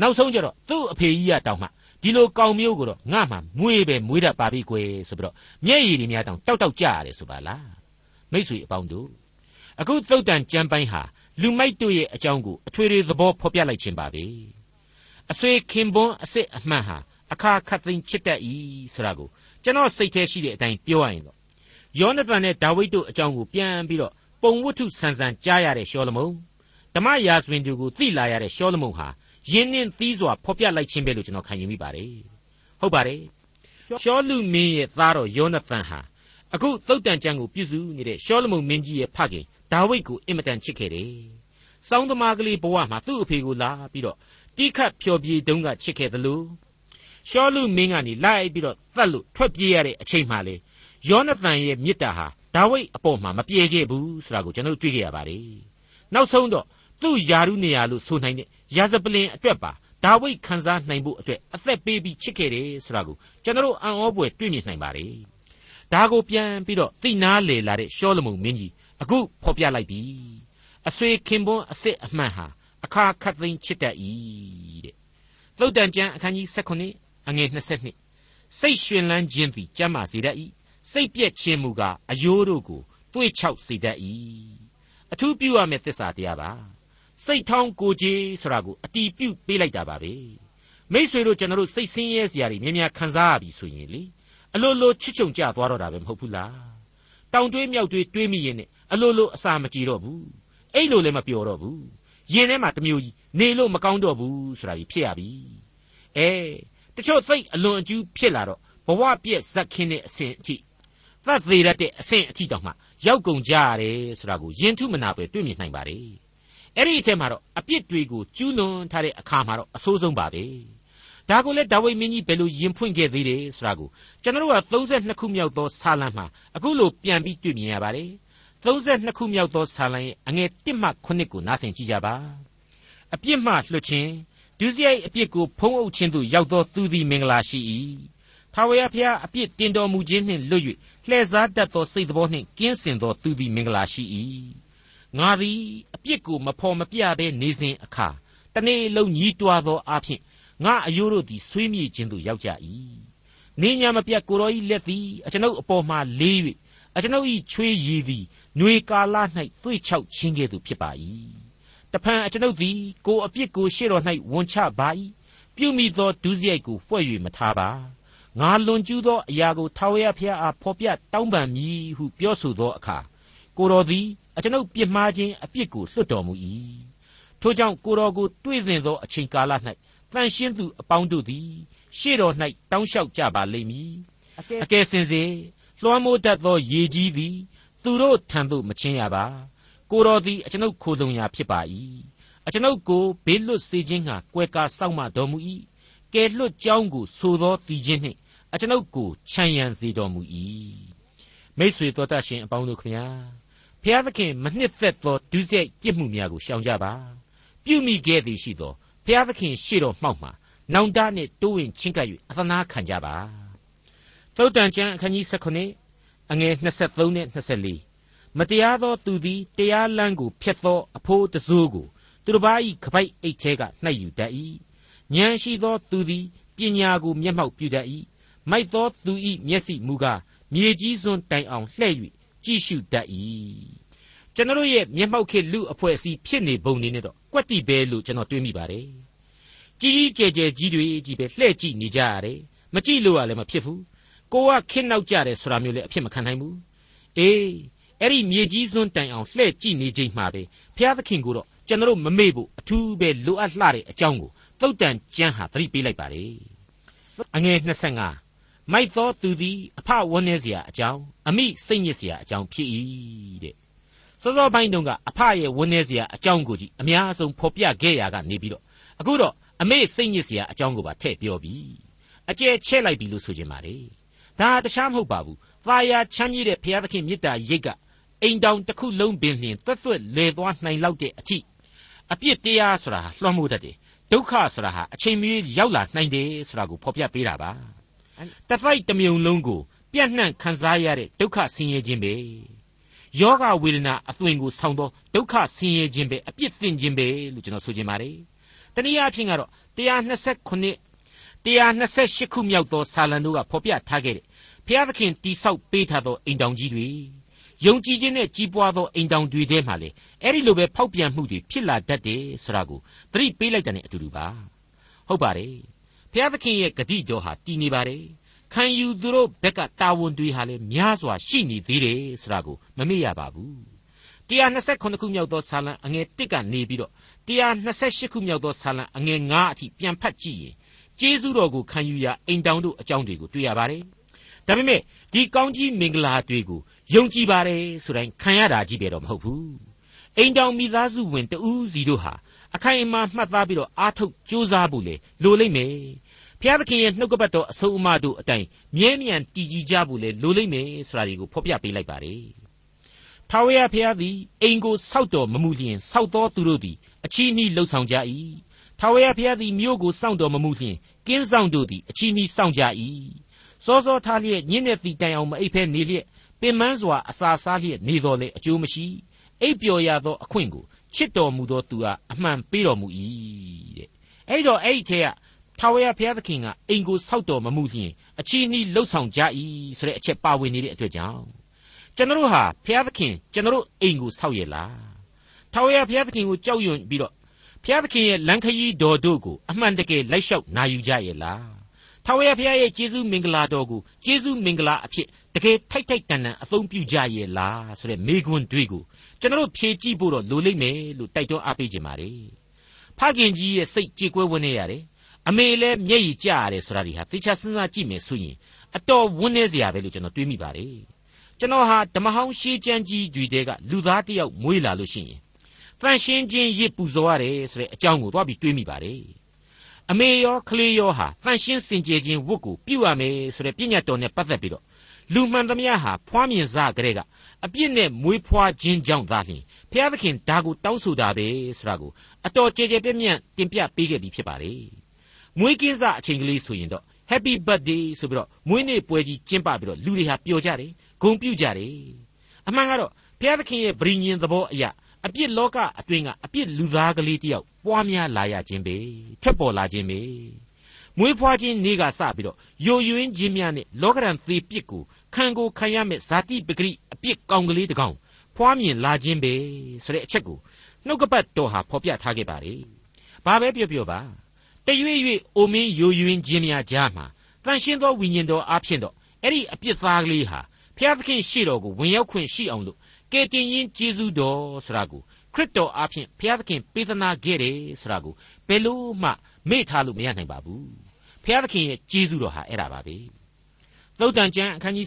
နောက်ဆုံးကျတော့သူ့အဖေကြီးကတောင်းမှဒီလိုကောင်မျိုးကိုတော့ငါမှမွေးပဲမွေးတတ်ပါပြီကွယ်ဆိုပြီးတော့မျက်ရည်တွေများတောင်တောက်တောက်ကြရတယ်ဆိုပါလားမိษွေအပေါင်းတို့အခုသုတ်တန်ကြမ်းပိုင်းဟာလူမိုက်တို့ရဲ့အကြောင်းကိုအထွေထွေသဘောဖော်ပြလိုက်ခြင်းပါပဲအဆွေခင်ပွန်းအစ်စ်အမှန်ဟာအခါခတ်သိမ်းချစ်တတ်၏ဆိုတာကို ကျွန်တော်စိတ်ထဲရှိတဲ့အတိုင်းပြောရရင်တော့ယောနသန်နဲ့ဒါဝိဒ်တို့အကြောင်းကိုပြန်ပြီးတော့ပုံဝတ္ထုဆန်ဆန်ကြားရတဲ့ရှောလမုန်ဓမ္မရာဇဝင်တွေကိုသိလာရတဲ့ရှောလမုန်ဟာယင်းနှင်းသီးစွာဖော်ပြလိုက်ခြင်းပဲလို့ကျွန်တော်ခံယူမိပါတယ်ဟုတ်ပါတယ်ရှောလူမင်းရဲ့သားတော်ယောနသန်ဟာအခုသုတ်တန်ကျမ်းကိုပြုစုနေတဲ့ရှောလမုန်မင်းကြီးရဲ့ဖခင်ဒါဝိဒ်ကိုအင်မတန်ချစ်ခဲ့တယ်စောင်းသမားကလေးဘဝမှာသူ့အဖေကိုလာပြီးတော့တိခတ်ဖျော်ဖြေတုန်းကချစ်ခဲ့တယ်လို့ ရှောလူမင်းကနေလိုက်ပြီးတော့တတ်လို့ထွက်ပြေးရတဲ့အချိန်မှလေယောနသန်ရဲ့မြစ်တာဟာဒါဝိဒ်အပေါ်မှာမပြေခဲ့ဘူးဆိုတာကိုကျွန်တော်တွေ့ခဲ့ရပါတယ်နောက်ဆုံးတော့သူ့ယာရုနေရာလို့ဆိုနိုင်တဲ့ရာဇပလင်အတွက်ပါဒါဝိဒ်ခံစားနိုင်ဖို့အတွက်အသက်ပေးပြီးချစ်ခဲ့တယ်ဆိုတာကိုကျွန်တော်အံ့ဩဖွယ်တွေ့မြင်နိုင်ပါတယ်ဒါကိုပြန်ပြီးတော့သိနာလေလာတဲ့ရှောလမုန်မင်းကြီးအခုဖော်ပြလိုက်ပြီအဆွေခင်ပွန်းအစ်စ်အမှန်ဟာအခါခတ်သိမ်းချစ်တတ်၏တဲ့သုတ်တန်ကျမ်းအခန်းကြီး16 အငယ်22စိတ်ရှင်လန်းခြင်းသည်ကျမ်းမာစေတတ်၏စိတ်ပြည့်ခြင်းမူကားအယိုးတို့ကိုတွေးချောက်စေတတ်၏အထူးပြုရမယ့်သစ္စာတရားပါစိတ်ထောင်းကိုကြီးဆိုတာကိုအတီးပြုတ်ပေးလိုက်တာပါပဲမိษွေတို့ကျွန်တော်တို့စိတ်ဆင်းရဲစရာတွေများများခံစားရပြီဆိုရင်လေအလိုလိုချစ်ချုံကြသွားတော့တာပဲမဟုတ်ဘူးလားတောင်တွေးမြောက်တွေးတွေးမိရင်နဲ့အလိုလိုအစာမကြည်တော့ဘူးအိတ်လို့လည်းမပျော်တော့ဘူးရင်ထဲမှာတမျိုးကြီးနေလို့မကောင်းတော့ဘူးဆိုတာကြီးဖြစ်ရပြီအဲ တချို့သိအလွန်အကျူးဖြစ်လာတော့ဘဝပြည့်ဇက်ခင်းတဲ့အဆင့်အထိသတ်သေးတဲ့အဆင့်အထိတောင်မှရောက်ကုန်ကြရတယ်ဆိုတာကိုယဉ်ထုမနာပဲတွေ့မြင်နိုင်ပါတယ်အဲ့ဒီအထက်မှာတော့အပြစ်တွေကိုကျူးလွန်ထားတဲ့အခါမှာတော့အဆိုးဆုံးပါပဲဒါကိုလည်းဒါဝိမင်းကြီးဘယ်လိုယင်ဖွင့်ခဲ့သေးတယ်ဆိုတာကိုကျွန်တော်တို့က32ခုမြောက်သောဆာလံမှာအခုလိုပြန်ပြီးတွေ့မြင်ရပါတယ်32ခုမြောက်သောဆာလံရဲ့အငယ်1မှ9ကိုနားဆင်ကြည့်ကြပါအပြစ်မှလွတ်ခြင်း ဒုစရိုက်အပြစ်ကိုဖုံးအုပ်ခြင်းသို့ရောက်သောသူသည်မင်္ဂလာရှိ၏ထာဝရဘုရားအပြစ်တင်တော်မူခြင်းနှင့်လွတ်၍လှည့်စားတတ်သောစိတ်တော်နှင့်ကင်းစင်သောသူသည်မင်္ဂလာရှိ၏ငါသည်အပြစ်ကိုမဖော်မပြဘဲနေစဉ်အခါတနေ့လုံးညီးတွားသောအဖြစ်ငါအယိုးတို့သည်ဆွေးမြေ့ခြင်းသို့ရောက်ကြ၏နေညာမပြတ်ကိုတော်ဤလက်သည်အကျွန်ုပ်အပေါ်မှလေး၍အကျွန်ုပ်ဤချွေးရည်သည်ຫນွေကာလ၌သွေ့ချောက်ခြင်းကဲ့သို့ဖြစ်ပါ၏ တဖန်အကျွန်ုပ်သည် ကိုအပြစ်ကိုရှေ့တော်၌ဝန်ချပါ၏ပြုမိသောဒုစရိုက်ကိုဖွဲ့၍မထားပါငါလွန်ကျူးသောအရာကိုထာဝရဘုရားအားဖော်ပြတောင်းပန်မည်ဟုပြောဆိုသောအခါကိုတော်သည်အကျွန်ုပ်ပြစ်မှားခြင်းအပြစ်ကိုလွတ်တော်မူ၏ထို့ကြောင့်ကိုတော်ကိုတွေ့သင့်သောအချိန်ကာလ၌တန်ရှင်းသူအပေါင်းတို့သည် ရှေ့တော်၌တောင်းလျှောက်ကြပါလိမ့်မည်အကယ်စင်စေလွှမ်းမိုးတတ်သောရေကြီးသည် သူတို့ထံသို့မချင်းရပါ ကိုတော်သည်အကျွန်ုပ်ခိုလုံရာဖြစ်ပါ၏အကျွန်ုပ်ကိုဘေးလွတ်စေခြင်းငှာကွယ်ကာစောင့်မတော်မူ၏ကယ်လွတ်ကြောင်းကိုဆိုသောတည်ခြင်းနှင့်အကျွန်ုပ်ကိုခြံရံစေတော်မူ၏မိษွေတော်တတ်ရှင်အပေါင်းတို့ခမညာဖျားသခင်မနှစ်သက်သောဒုစရိုက်ပြစ်မှုများကိုရှောင်ကြပါပြုမိခဲ့သည်ရှိသောဖျားသခင်ရှေ့တော်မှောက်မှာနောင်တနှင့်တိုးဝင်ချင်းကပ်၍အသနာခံကြပါသုတ်တန်ကျမ်းအခန်းကြီး19အငယ်23နဲ့24 မတရားသောသူသည်တရားလမ်းကိုဖျက်သောအဖိုးတစိုးကိုသူတစ်ပါး၏ခပိုက်အိတ်ထဲကနှိုက်ယူတတ်၏ဉာဏ်ရှိသောသူသည်ပညာကိုမျက်မှောက်ပြုတတ်၏မိုက်သောသူ၏မျက်စိမူကားမြေကြီးစွန်းတိုင်အောင်လှဲ့၍ကြည့်ရှုတတ်၏ကျွန်တော်ရဲ့မျက်မှောက်ခေလူအဖွဲ့အစည်းဖြစ်နေပုံနေနဲ့တော့ကွက်တိပဲလို့ကျွန်တော်တွေးမိပါတယ်ကြီးကြီးကျယ်ကျယ်ကြီးတွေကြီးပဲလှဲ့ကြည့်နေကြရတယ်မကြည့်လို့ရလည်းမဖြစ်ဘူးကိုကခင်းနောက်ကြတယ်ဆိုတာမျိုးလည်းအဖြစ်မခံနိုင်ဘူးအေး အဲ့ဒီမြေကြီးစွန်းတိုင်အောင်လှဲ့ကြည့်နေချိန်မှာပဲဘုရားသခင်ကိုတော့ကျွန်တော်မမေ့ဖို့အထူးပဲလိုအပ်လှတဲ့အကြောင်းကိုသုတ်တန်ကျမ်းဟာသတိပေးလိုက်ပါတယ်အငယ်25မိုက်သောသူသည်အဖဝန်းနေเสียအကြောင်းအမိစိတ်ညစ်เสียအကြောင်းဖြစ်၏တဲ့စောစောပိုင်းတုန်းကအဖရဲ့ဝန်းနေเสียအကြောင်းကိုကြည့်အများဆုံးဖော်ပြခဲ့ရကနေပြီးတော့အခုတော့အမေစိတ်ညစ်เสียအကြောင်းကိုပါထည့်ပြောပြီအကျဲချဲ့လိုက်ပြီလို့ဆိုချင်ပါလေဒါတခြားမဟုတ်ပါဘူး။သာယာချမ်းမြေ့တဲ့ဘုရားသခင်မေတ္တာရိတ်က အိမ်တောင်တစ်ခုလုံးပင်လျင်သွက်သွက်လဲသွားနိုင်လောက်တဲ့အထိအပြစ်တရားဆိုတာဟာလွှမ်းမိုးတတ်တယ်။ဒုက္ခဆိုတာဟာအချိန်မီရောက်လာနိုင်တယ်ဆိုတာကိုဖော်ပြပေးတာပါ။တဖိုက်တစ်မြုံလုံးကိုပြန့်နှံ့ခံစားရတဲ့ဒုက္ခဆင်းရဲခြင်းပဲ။ယောဂဝေဒနာအသွင်ကိုဆောင်သောဒုက္ခဆင်းရဲခြင်းပဲအပြစ်တင်ခြင်းပဲလို့ကျွန်တော်ဆိုချင်ပါတယ်။တနည်းအားဖြင့်ကတော့129 128ခုမြောက်သောဆာလံတို့ကဖော်ပြထားခဲ့တဲ့ဖျားသခင်တိဆောက်ပေးထားသောအိမ်တောင်ကြီးတွေ ယုံကြည်ခြင်းနဲ့ကြီးပွားသောအိမ်တောင်တွေထဲမှာလေအဲ့ဒီလိုပဲဖောက်ပြန်မှုတွေဖြစ်လာတတ်တယ်ဆိုတာကိုသတိပေးလိုက်တဲ့အတူတူပါဟုတ်ပါတယ်ဖျားသခင်ရဲ့ဂတိတော်ဟာတည်နေပါတယ်ခံယူသူတို့ဘက်ကတာဝန်တွေဟာလည်းများစွာရှိနေသေးတယ်ဆိုတာကိုမမေ့ရပါဘူး129ခုမြောက်သောဆာလံအငယ်1ကနေပြီးတော့128ခုမြောက်သောဆာလံအငယ်9အထိပြန်ဖတ်ကြည့်ရင်ကျေးဇူးတော်ကိုခံယူရာအိမ်တောင်တို့အကြောင်းတွေကိုတွေ့ရပါတယ်ဒါပေမဲ့ဒီကောင်းကြီးမင်္ဂလာတွေကို ယုံကြည်ပါတယ်ဆိုတိုင်းခံရတာကြီးပဲတော့မဟုတ်ဘူးအိမ်တောင်မိသားစုဝင်တဦးစီတို့ဟာအခိုင်အမာမှတ်သားပြီးတော့အားထုတ်ကြိုးစားဖို့လေလိုလိမ့်မယ်ဖျားသခင်ရဲ့နှုတ်ကပတ်တော်အဆုံးအမတို့အတိုင်းမြဲမြံတည်ကြည်ကြဖို့လေလိုလိမ့်မယ်ဆိုတာတွေကိုဖော်ပြပေးလိုက်ပါတယ်ထာဝရဘုရားသည်အိမ်ကိုစောက်တော်မမူလျင်စောက်တော်သူတို့သည်အချီးနှီးလှုပ်ဆောင်ကြ၏ထာဝရဘုရားသည်မြို့ကိုစောင့်တော်မမူလျင်ကင်းဆောင်တို့သည်အချီးနှီးစောင့်ကြ၏စောစောထားလျက်ညင်းတဲ့တီတိုင်အောင်မအိပ်ဖဲနေလျက် ပင်မန်းစွာအစာစားလျက်နေတော်လေအကျိုးမရှိအိပ်ပျော်ရသောအခွင့်ကိုချစ်တော်မူသောသူဟာအမှန်ပေးတော်မူ၏တဲ့အဲ့တော့အဲ့ဒီထဲကထာဝရဘုရားသခင်ကအိမ်ကိုဆောက်တော်မမူလျင်အချီးနှီးလှုပ်ဆောင်ကြ၏ဆိုတဲ့အချက်ပါဝင်နေတဲ့အတွက်ကြောင့်ကျွန်တော်ဟာဘုရားသခင်ကျွန်တော်အိမ်ကိုဆောက်ရလားထာဝရဘုရားသခင်ကိုကြောက်ရွံ့ပြီးတော့ဘုရားသခင်ရဲ့လမ်းခရီးတော်တို့ကိုအမှန်တကယ်လိုက်လျှောက်နာယူကြရဲ့လားထာဝရဘုရားရဲ့ကျေးဇူးမင်္ဂလာတော်ကိုကျေးဇူးမင်္ဂလာအဖြစ် တကယ်ထိုက်ထိုက်တန်တန်အသုံးပြုကြရဲ့လားဆိုတဲ့မေးခွန်းတွေကိုကျွန်တော်ဖြေကြည့်ဖို့တော့လိုလိမ့်မယ်လို့တိုက်တွန်းအားပေးခြင်းပါတယ်ဖခင်ကြီးရဲ့စိတ်ကြေကွဲဝန်းနေရတယ်အမေလည်းမျက်ရည်ကျရတယ်ဆိုတာဒီဟာသေချာစဉ်းစားကြည့်မယ်ဆိုရင်အတော်ဝန်းနေစရာပဲလို့ကျွန်တော်တွေးမိပါတယ်ကျွန်တော်ဟာဓမ္မဟောင်းရှေးကျမ်းကြီးတွေတဲကလူသားတစ်ယောက်မွေးလာလို့ရှိရင်တန်ရှင်းခြင်းရစ်ပူဇော်ရတယ်ဆိုတဲ့အကြောင်းကိုသွားပြီးတွေးမိပါတယ်အမေရောကလေးရောဟာတန်ရှင်းစင်ကြယ်ခြင်းဝတ်ကိုပြုရမယ်ဆိုတဲ့ပြည့်ညတ်တော်နဲ့ပတ်သက်ပြီးတော့ လူမှန်သမျှဟာဖွားမြင်စားကြတဲ့ကအပြစ်နဲ့မွေးဖွားခြင်းကြောင့်သာလျှင်ဘုရားသခင်ဒါကိုတောင်းဆိုတာပဲဆိုတာကိုအတော်ကြဲကြဲပြည့်ပြန့်တင်ပြပေးခဲ့ပြီးဖြစ်ပါလေမွေးကင်းစအချိန်ကလေးဆိုရင်တော့ Happy birthday ဆိုပြီးတော့မွေးနေ့ပွဲကြီးကျင်းပပြီးတော့လူတွေဟာပျော်ကြတယ်ဂုဏ်ပြုကြတယ်အမှန်ကတော့ဘုရားသခင်ရဲ့ဗြိဉ္ဉ်သဘောအရာအပြစ်လောကအတွင်းကအပြစ်လူသားကလေးတယောက်ပွားများလာရခြင်းပဲထွက်ပေါ်လာခြင်းပဲမွေးဖွားခြင်းနေ့ကစပြီးတော့ယိုယွင်းခြင်းများနဲ့လောကရန်သေးပြစ်ကို ခံကိုခံရမဲ့ဇာတိပဂရိအပြစ်ကောင်ကလေးတကောင်ဖွားမြင်လာခြင်းပဲဆိုတဲ့အချက်ကိုနှုတ်ကပတ်တော်ဟာဖော်ပြထားခဲ့ပါလေဘာပဲပြောပြောပါတရွေ့ရွေ့အိုမင်းယိုယွင်းခြင်းများကြားမှာတန်ရှင်းသောဝိညာဉ်တော်အားဖြင့်တော့အဲ့ဒီအပြစ်သားကလေးဟာဖျားသခင်ရှေ့တော်ကိုဝင်ရောက်ခွင့်ရှိအောင်လို့ကယ်တင်ရှင်ယေရှုတော်ဆိုတာကိုခရစ်တော်အားဖြင့်ဘုရားသခင်ပေးသနာခဲ့တယ်ဆိုတာကိုဘယ်လို့မှမေ့ထားလို့မရနိုင်ပါဘူးဘုရားသခင်ရဲ့ကျေးဇူးတော်ဟာအဲ့ဒါပါပဲ သုတ်တန်ကျမ်းအခန်းကြီး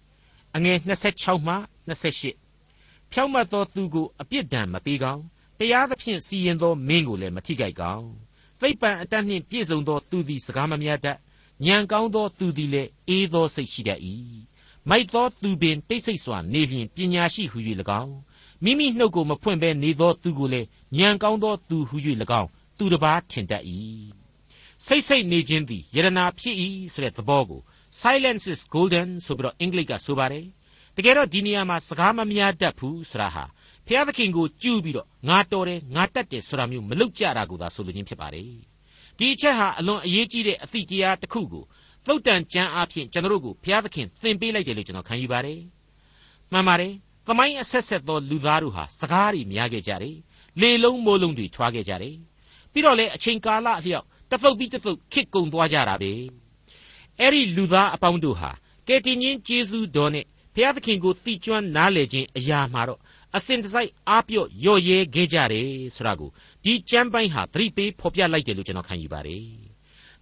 19အငယ်26မှ28ဖြောက်မတ်သောသူကိုအပြစ်ဒဏ်မပေးကောင်းတရားသဖြင့်စီရင်သောမင်းကိုလည်းမထိခိုက်ကောင်းသိပ္ပံအတတ်နှင့်ပြည့်စုံသောသူသည်စကားမများတတ်ဉာဏ်ကောင်းသောသူသည်လည်းအေးသောစိတ်ရှိတတ်၏မိုက်သောသူပင်တိတ်ဆိတ်စွာနေလျင်ပညာရှိဟု၍၎င်းမိမိနှုတ်ကိုမဖွင့်ဘဲနေသောသူကိုလည်းဉာဏ်ကောင်းသောသူဟု၍၎င်းသူတစ်ပါးထင်တတ်၏စိတ်စိတ်နေခြင်းသည်ယရနာဖြစ်၏ဆိုတဲ့သဘောကို silence is golden ဆိုပြီးတော့အင်္ဂလိပ်ကဆိုပါတယ်တကယ်တော့ဒီနေရာမှာစကားမများတတ်ဘူးဆိုတာဟာဖျားသခင်ကိုကြူးပြီးတော့ငါတော်တယ်ငါတတ်တယ်ဆိုတာမျိုးမလုပ်ကြတာကိုသာဆိုလိုခြင်းဖြစ်ပါတယ်ဒီအချက်ဟာအလွန်အရေးကြီးတဲ့အသည့်တရားတစ်ခုကိုသုတ်တန်ကျမ်းအဖြစ်ကျွန်တော်တို့ကိုဘုရားသခင်သင်ပေးလိုက်တယ်လို့ကျွန်တော်ခံယူပါတယ်မှန်ပါတယ်သမိုင်းအဆက်ဆက်သောလူသားတို့ဟာစကားတွေများခဲ့ကြတယ်လေလုံးမိုးလုံးတွေထွားခဲ့ကြတယ်ပြီးတော့လေအချိန်ကာလအလျောက်တပုတ်ပြီးတပုတ်ခစ်ကုံသွားကြတာပဲ အဲ့ဒီလူသားအပေါင်းတို့ဟာကယ်တင်ရှင်ယေရှုတော်နဲ့ဘုရားသခင်ကိုတိကျွမ်းနားလည်ခြင်းအရာမှာတော့အစဉ်တစိုက်အားပြော့ရော့ရဲခဲ့ကြတယ်ဆိုတာကိုဒီကျမ်းပိုင်းဟာသတိပေးဖော်ပြလိုက်တယ်လို့ကျွန်တော်ခံယူပါတယ်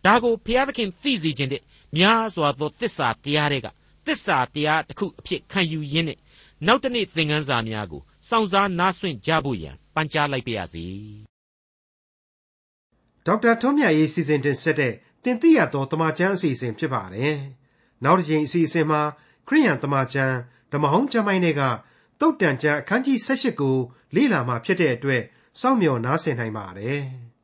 ဒါကိုဘုရားသခင်သိစေခြင်းတဲ့များစွာသောတစ္ဆာတရားတွေကတစ္ဆာတရားတစ်ခုအဖြစ်ခံယူရင်းနဲ့နောက်တနေ့သင်ခန်းစာများကိုစောင့်စားနားဆွင့်ကြဖို့ရန်ပန်ကြားလိုက်ပါရစေဒေါက်တာထွန်းမြတ်ရေးစီစဉ်တင်ဆက်တဲ့ တင်ပြရသောတမချန်းအစီအစဉ်ဖြစ်ပါတယ်နောက်တစ်ချိန်အစီအစဉ်မှာခရိယန်တမချန်းဓမ္မဟောင်းကျမ်းပိုင်းတွေကတုတ်တန်ကျမ်းအခန်းကြီး18ကိုလေ့လာမှဖြစ်တဲ့အတွက်စောင့်မျှော်နားဆင်နိုင်ပါတယ်။